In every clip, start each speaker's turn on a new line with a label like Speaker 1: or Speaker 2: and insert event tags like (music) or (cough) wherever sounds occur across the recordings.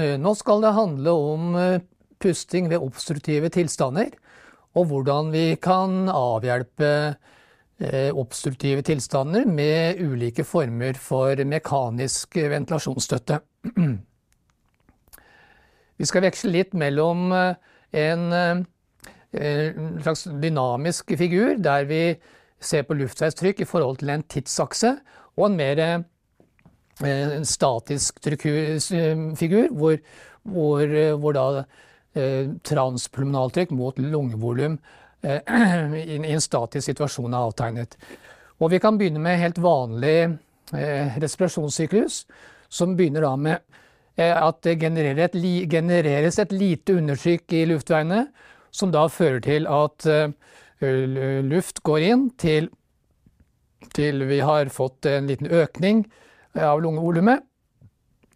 Speaker 1: Eh, nå skal det handle om eh, pusting ved obstruktive tilstander, og hvordan vi kan avhjelpe eh, obstruktive tilstander med ulike former for mekanisk ventilasjonsstøtte. (clears throat) Vi skal veksle litt mellom en slags dynamisk figur, der vi ser på luftveistrykk i forhold til en tidsakse, og en mer en statisk figur, hvor, hvor, hvor da eh, mot lungevolum eh, (clears throat) i en statisk situasjon er avtegnet. Og vi kan begynne med helt vanlig eh, respirasjonssyklus, som begynner da med eh, at det et, genereres et lite undertrykk i luftveiene, som da fører til at eh, luft går inn til, til vi har fått en liten økning av lungevolumet.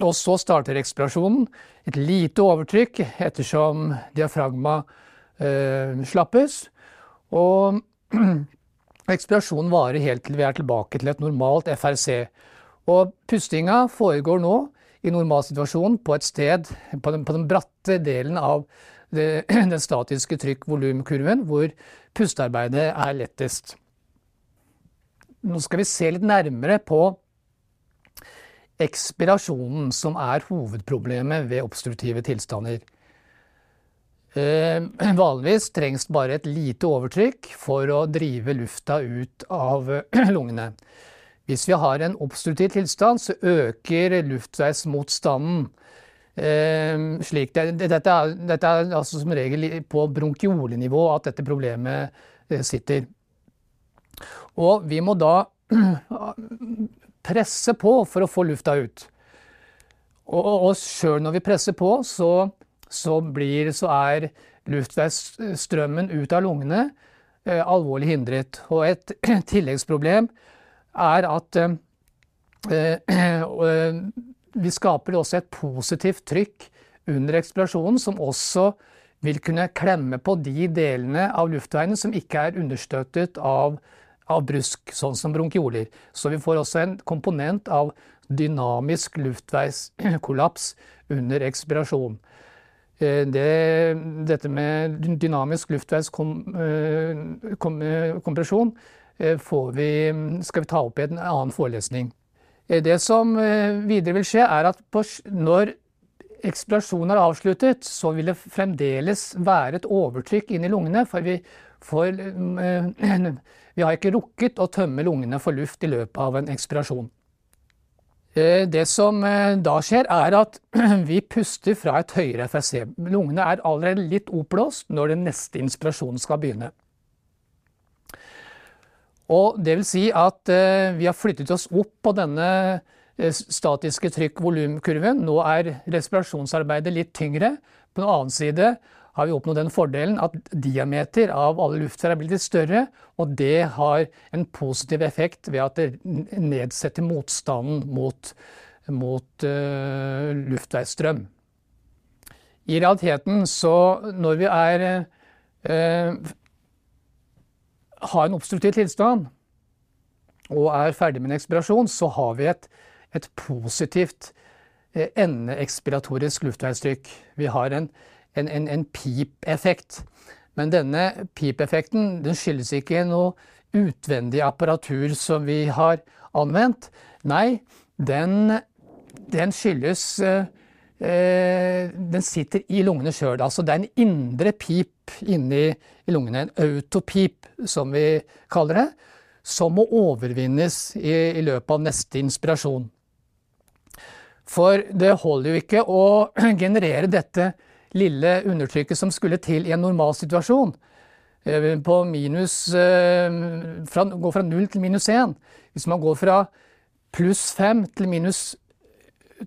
Speaker 1: Og så starter ekspirasjonen. Et lite overtrykk ettersom diafragma eh, slappes. Og (clears throat) ekspirasjonen varer helt til vi er tilbake til et normalt FRC. Og pustinga foregår nå i normalsituasjonen på et sted på den, på den bratte delen av det, (clears throat) den statiske trykk-volumkurven, hvor pustearbeidet er lettest. Nå skal vi se litt nærmere på ekspirasjonen som er hovedproblemet ved obstruktive tilstander. Eh, (clears throat) vanligvis trengs bare et lite overtrykk for å drive lufta ut av (clears throat) lungene. Hvis vi har en obstruktiv tilstand, så øker luftveismotstanden. Eh, det, dette, er, dette er altså som regel på bronkiolenivå at dette problemet eh, sitter. Og vi må da (clears throat) presse på for å få lufta ut. Og, og, sjøl når vi presser på, så, så, blir, så er luftveisstrømmen ut av lungene eh, alvorlig hindret. Og et (clears throat) tilleggsproblem er at eh, eh, vi skaper også et positivt trykk under eksplosjonen, som også vil kunne klemme på de delene av luftveiene som ikke er understøttet av av brusk, sånn som bronkioler. Så vi får også en komponent av dynamisk luftveiskollaps (clears throat) under ekspirasjon. Eh, det, dette med dynamisk luftveiskompresjon eh, vi, skal vi ta opp i en annen forelesning. Eh, det som videre vil skje, er at når ekspirasjonen er avsluttet, så vil det fremdeles være et overtrykk inn i lungene. For vi får (clears throat) Vi har ikke rukket å tømme lungene for luft i løpet av en ekspirasjon. Eh, det som eh, da skjer, er at (clears throat) vi puster fra et høyere FSC. Lungene er allerede litt oppblåst når den neste inspirasjonen skal begynne. Og det vil si at eh, vi har flyttet oss opp på denne statiske trykk-volumkurven. Nå er respirasjonsarbeidet litt tyngre. På den annen side har vi oppnådd den fordelen at diameter av alle luftfjær er blitt litt større, og det har en positiv effekt ved at det nedsetter motstanden mot, mot uh, luftveisstrøm. I realiteten så når vi er uh, har en obstruktiv tilstand og er ferdig med en ekspirasjon, så har vi et, et positivt uh, endeekspiratorisk luftveistrykk. Vi har en en, en, en pipeffekt. Men denne pipeffekten den skyldes ikke noe utvendig apparatur som vi har anvendt. Nei, den, den skyldes eh, eh Den sitter i lungene sjøl. Altså det er en indre pip inni lungene. En autopip, som vi kaller det. Som må overvinnes i, i løpet av neste inspirasjon. For det holder jo ikke å (clears throat) generere dette lille undertrykket som skulle til i en normalsituasjon. Eh, på minus, eh, fra, går fra 0 til minus 1. Hvis man går fra pluss 5 til minus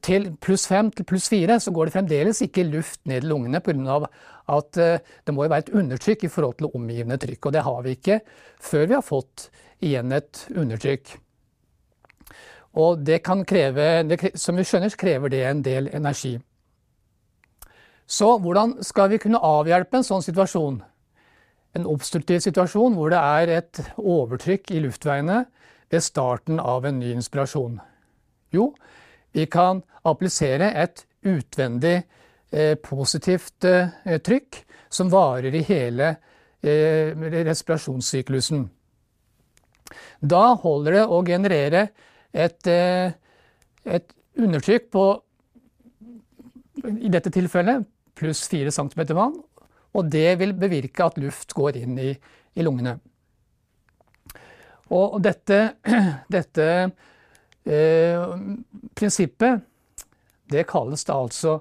Speaker 1: til pluss fem til pluss 4, så går det fremdeles ikke luft ned i lungene pga. at eh, det må jo være et undertrykk i forhold til omgivende trykk. Og det har vi ikke før vi har fått igjen et undertrykk. Og det kan kreve, som vi skjønner, krever det en del energi. Så hvordan skal vi kunne avhjelpe en sånn situasjon? En obstruktiv situasjon hvor det er et overtrykk i luftveiene ved starten av en ny inspirasjon? Jo, vi kan applisere et utvendig eh, positivt eh, trykk som varer i hele eh, respirasjonssyklusen. Da holder det å generere et, eh, et undertrykk på i dette tilfellet pluss 4 cm vann, og det vil bevirke at luft går inn i, i lungene. Og dette, (clears throat) dette eh, prinsippet, det kalles da altså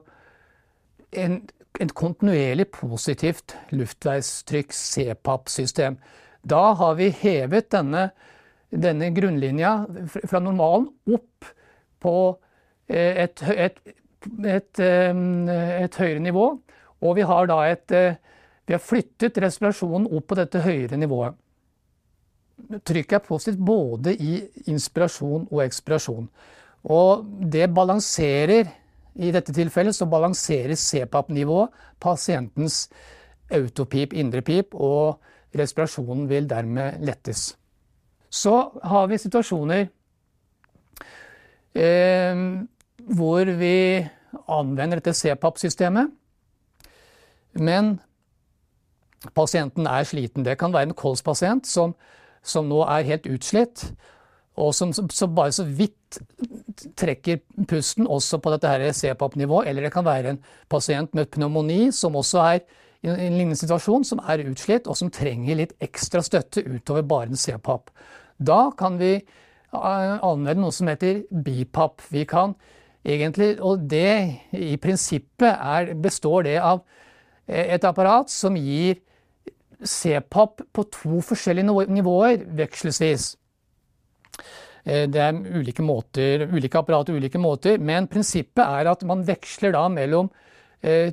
Speaker 1: en, en kontinuerlig positivt luftveistrykk, CPAP-system. Da har vi hevet denne, denne grunnlinja fra normalen opp på eh, et, et, et, et, høyere nivå. Og vi har et eh, Vi har flyttet respirasjonen opp på dette høyere nivået. Trykket er positivt både i inspirasjon og ekspirasjon. Og det balanserer I dette tilfellet så balanserer CPAP-nivået pasientens autopip, indre pip, og respirasjonen vil dermed lettes. Så har vi situasjoner eh, hvor vi anvender dette CPAP-systemet, men pasienten er sliten. Det kan være en kolspasient som som nå er helt utslitt, og som, som bare så vidt trekker pusten også på dette CPAP-nivået. Eller det kan være en pasient med pneumoni som også er i en lignende situasjon, som er utslitt og som trenger litt ekstra støtte utover bare en CPAP. Da kan vi eh, anvende noe som heter BIPAP. Vi kan egentlig, og det i prinsippet er, består det av eh, et apparat som gir CPAP på to forskjellige nivåer vekslesvis. Eh, det er ulike, måter, ulike apparater ulike måter, men prinsippet er at man veksler da mellom eh,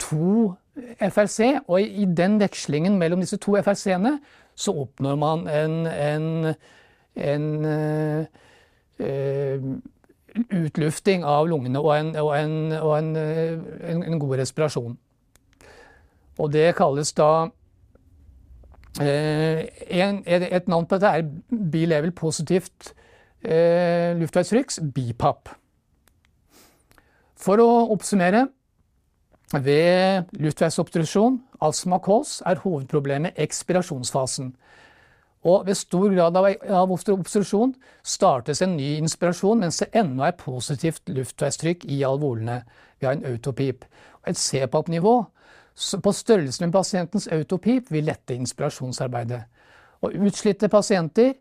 Speaker 1: to FRC, og i den vekslingen mellom disse to FRC-ene så oppnår man en, en, en uh, utlufting av lungene og en, og og en god respirasjon. Og det kalles da Eh, et navn på dette er bilevel positivt eh, luftveisfryks, BIPAP. For å oppsummere. Ved luftveisobstruksjon, astma kols, er hovedproblemet ekspirasjonsfasen. Og ved stor grad av obstruksjon startes en ny inspirasjon mens det ennå er positivt luftveistrykk i alvolene. Vi har en autopip. Et CPAP-nivå på størrelse med pasientens autopip vil lette inspirasjonsarbeidet. Og utslitte pasienter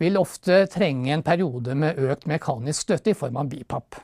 Speaker 1: vil ofte trenge en periode med økt mekanisk støtte i form av bipap.